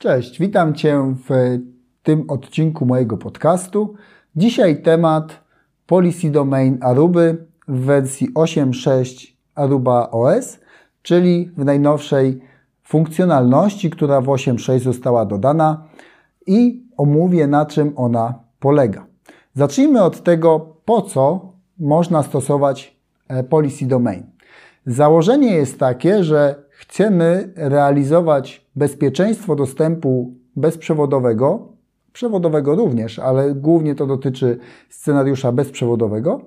Cześć, witam Cię w tym odcinku mojego podcastu. Dzisiaj temat Policy Domain Aruby w wersji 8.6 Aruba OS, czyli w najnowszej funkcjonalności, która w 8.6 została dodana i omówię na czym ona polega. Zacznijmy od tego, po co można stosować e, Policy Domain. Założenie jest takie, że chcemy realizować bezpieczeństwo dostępu bezprzewodowego, przewodowego również, ale głównie to dotyczy scenariusza bezprzewodowego,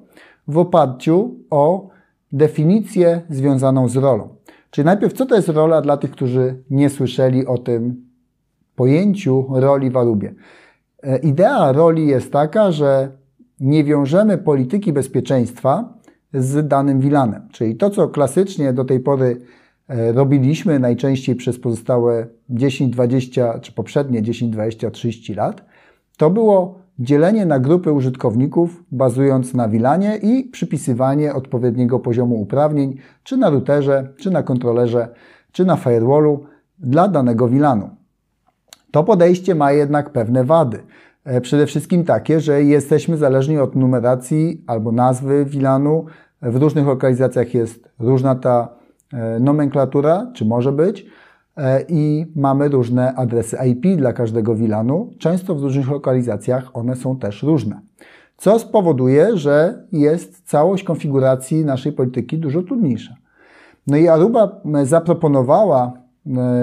w oparciu o definicję związaną z rolą. Czyli najpierw, co to jest rola dla tych, którzy nie słyszeli o tym pojęciu roli w Arubie. E, idea roli jest taka, że nie wiążemy polityki bezpieczeństwa z danym VLANem. Czyli to, co klasycznie do tej pory robiliśmy najczęściej przez pozostałe 10, 20 czy poprzednie 10, 20, 30 lat, to było dzielenie na grupy użytkowników bazując na VLANie i przypisywanie odpowiedniego poziomu uprawnień, czy na routerze, czy na kontrolerze, czy na firewallu dla danego VLANu. To podejście ma jednak pewne wady. E, przede wszystkim takie, że jesteśmy zależni od numeracji albo nazwy VLANu. W różnych lokalizacjach jest różna ta e, nomenklatura, czy może być, e, i mamy różne adresy IP dla każdego VLANu. Często w różnych lokalizacjach one są też różne. Co spowoduje, że jest całość konfiguracji naszej polityki dużo trudniejsza. No i Aruba zaproponowała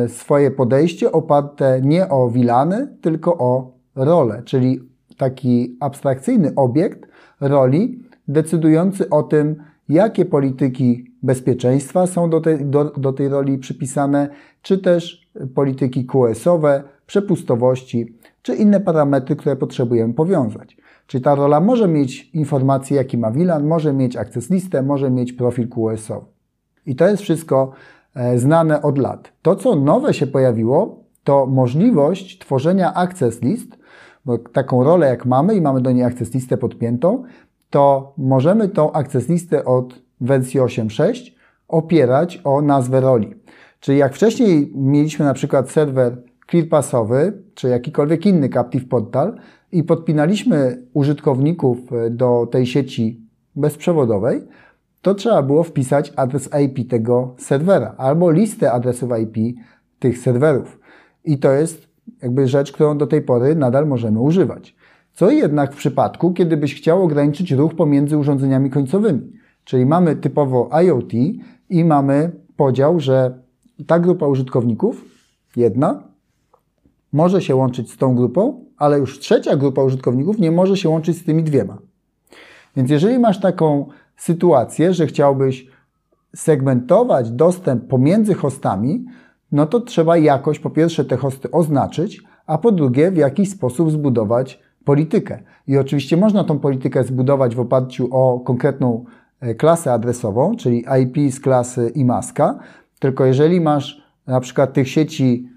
swoje podejście oparte nie o VLANy, tylko o rolę, czyli taki abstrakcyjny obiekt roli decydujący o tym, jakie polityki bezpieczeństwa są do tej, do, do tej roli przypisane, czy też polityki QS-owe, przepustowości, czy inne parametry, które potrzebujemy powiązać. Czyli ta rola może mieć informacje, jaki ma VLAN, może mieć access listę, może mieć profil QS-owy. I to jest wszystko e, znane od lat. To, co nowe się pojawiło, to możliwość tworzenia access list bo taką rolę jak mamy i mamy do niej access listę podpiętą, to możemy tą access listę od wersji 8.6 opierać o nazwę roli. Czyli jak wcześniej mieliśmy na przykład serwer ClearPassowy, czy jakikolwiek inny Captive Portal i podpinaliśmy użytkowników e, do tej sieci bezprzewodowej, to trzeba było wpisać adres IP tego serwera albo listę adresów IP tych serwerów. I to jest jakby rzecz, którą do tej pory nadal możemy używać. Co jednak w przypadku, kiedy byś chciał ograniczyć ruch pomiędzy urządzeniami końcowymi. Czyli mamy typowo IoT i mamy podział, że ta grupa użytkowników, jedna, może się łączyć z tą grupą, ale już trzecia grupa użytkowników nie może się łączyć z tymi dwiema. Więc jeżeli masz taką sytuację, że chciałbyś segmentować dostęp pomiędzy hostami, no to trzeba jakoś po pierwsze te hosty oznaczyć, a po drugie w jakiś sposób zbudować politykę. I oczywiście można tą politykę zbudować w oparciu o konkretną e, klasę adresową, czyli IP z klasy imaska, tylko jeżeli masz na przykład tych sieci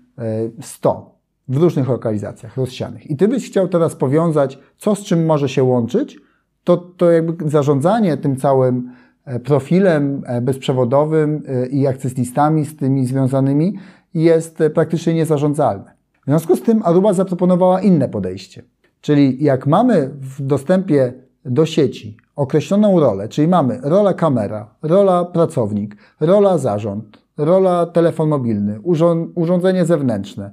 100 e, w różnych lokalizacjach rozsianych i ty byś chciał teraz powiązać, co z czym może się łączyć, to, to jakby zarządzanie tym całym E, profilem bezprzewodowym i access listami z tymi związanymi jest praktycznie niezarządzalne. W związku z tym Aruba zaproponowała inne podejście. Czyli jak mamy w dostępie do sieci określoną rolę, czyli mamy rola kamera, rola pracownik, rola zarząd, rola telefon mobilny, urządzenie zewnętrzne,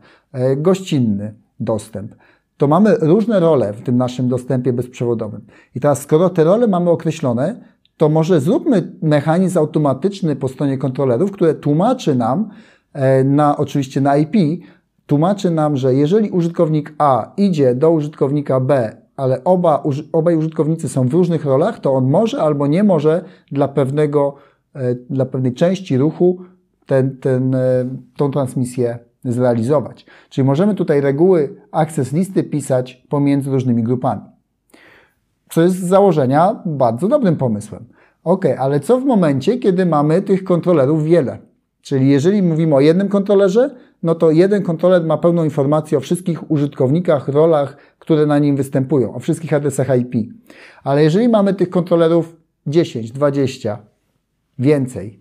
gościnny dostęp, to mamy różne role w tym naszym dostępie bezprzewodowym. I teraz, skoro te role mamy określone, to może zróbmy mechanizm automatyczny po stronie kontrolerów, który tłumaczy nam, e, na, oczywiście na IP, tłumaczy nam, że jeżeli użytkownik A idzie do użytkownika B, ale oba, obaj użytkownicy są w różnych rolach, to on może albo nie może dla pewnego, e, dla pewnej części ruchu ten, ten, e, tą transmisję zrealizować. Czyli możemy tutaj reguły access listy pisać pomiędzy różnymi grupami co jest z założenia bardzo dobrym pomysłem. Ok, ale co w momencie, kiedy mamy tych kontrolerów wiele? Czyli jeżeli mówimy o jednym kontrolerze, no to jeden kontroler ma pełną informację o wszystkich użytkownikach, rolach, które na nim występują, o wszystkich adresach IP. Ale jeżeli mamy tych kontrolerów 10, 20, więcej,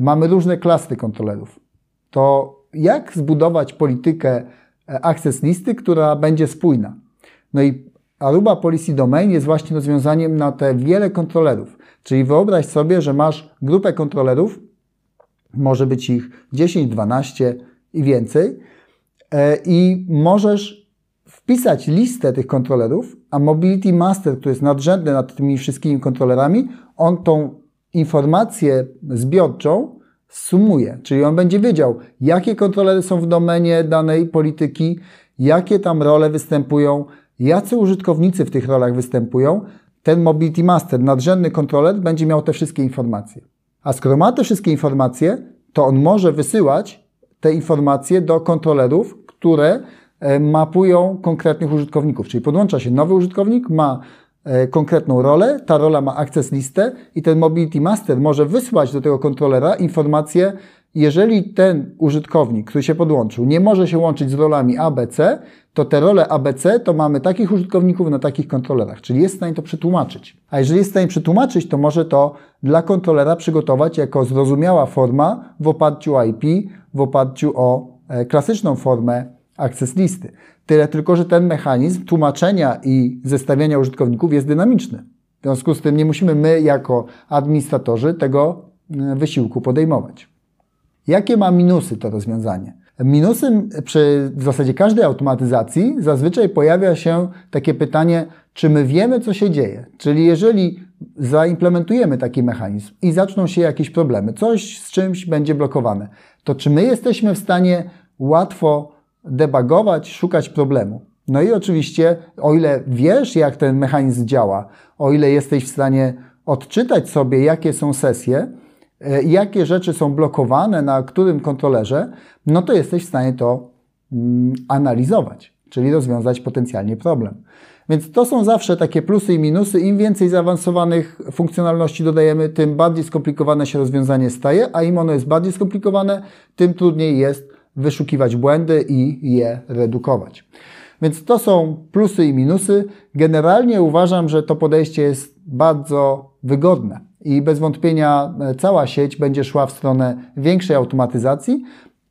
mamy różne klasy kontrolerów, to jak zbudować politykę access listy, która będzie spójna. No i Aruba Policy Domain jest właśnie rozwiązaniem na te wiele kontrolerów. Czyli wyobraź sobie, że masz grupę kontrolerów, może być ich 10, 12 i więcej, e, i możesz wpisać listę tych kontrolerów, a Mobility Master, który jest nadrzędny nad tymi wszystkimi kontrolerami, on tą informację zbiorczą sumuje, czyli on będzie wiedział, jakie kontrolery są w domenie danej polityki, jakie tam role występują, jacy użytkownicy w tych rolach występują. Ten Mobility Master, nadrzędny kontroler, będzie miał te wszystkie informacje. A skoro ma te wszystkie informacje, to on może wysyłać te informacje do kontrolerów, które e, mapują konkretnych użytkowników. Czyli podłącza się nowy użytkownik, ma e, konkretną rolę, ta rola ma access listę i ten Mobility Master może wysłać do tego kontrolera informację, jeżeli ten użytkownik, który się podłączył, nie może się łączyć z rolami ABC, to te role ABC to mamy takich użytkowników na takich kontrolerach, czyli jest w stanie to przetłumaczyć. A jeżeli jest w stanie przetłumaczyć, to może to dla kontrolera przygotować jako zrozumiała forma w oparciu o IP, w oparciu o e, klasyczną formę access listy. Tyle tylko, że ten mechanizm tłumaczenia i zestawiania użytkowników jest dynamiczny. W związku z tym nie musimy my jako administratorzy tego e, wysiłku podejmować. Jakie ma minusy to rozwiązanie? Minusem przy w zasadzie każdej automatyzacji zazwyczaj pojawia się takie pytanie, czy my wiemy, co się dzieje. Czyli jeżeli zaimplementujemy taki mechanizm i zaczną się jakieś problemy, coś z czymś będzie blokowane, to czy my jesteśmy w stanie łatwo debugować, szukać problemu? No i oczywiście, o ile wiesz, jak ten mechanizm działa, o ile jesteś w stanie odczytać sobie, jakie są sesje, jakie rzeczy są blokowane na którym kontrolerze, no to jesteś w stanie to mm, analizować, czyli rozwiązać potencjalnie problem. Więc to są zawsze takie plusy i minusy. Im więcej zaawansowanych funkcjonalności dodajemy, tym bardziej skomplikowane się rozwiązanie staje, a im ono jest bardziej skomplikowane, tym trudniej jest wyszukiwać błędy i je redukować. Więc to są plusy i minusy. Generalnie uważam, że to podejście jest bardzo wygodne i bez wątpienia e, cała sieć będzie szła w stronę większej automatyzacji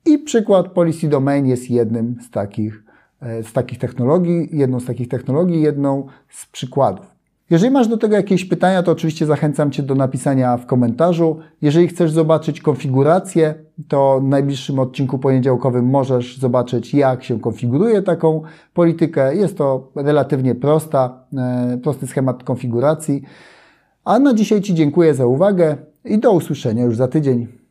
i przykład Policy Domain jest jednym z takich, e, z takich technologii, jedną z takich technologii, jedną z przykładów. Jeżeli masz do tego jakieś pytania, to oczywiście zachęcam Cię do napisania w komentarzu. Jeżeli chcesz zobaczyć konfigurację, to w najbliższym odcinku poniedziałkowym możesz zobaczyć, jak się konfiguruje taką politykę. Jest to relatywnie prosta, e, prosty schemat konfiguracji. A na dzisiaj Ci dziękuję za uwagę i do usłyszenia już za tydzień.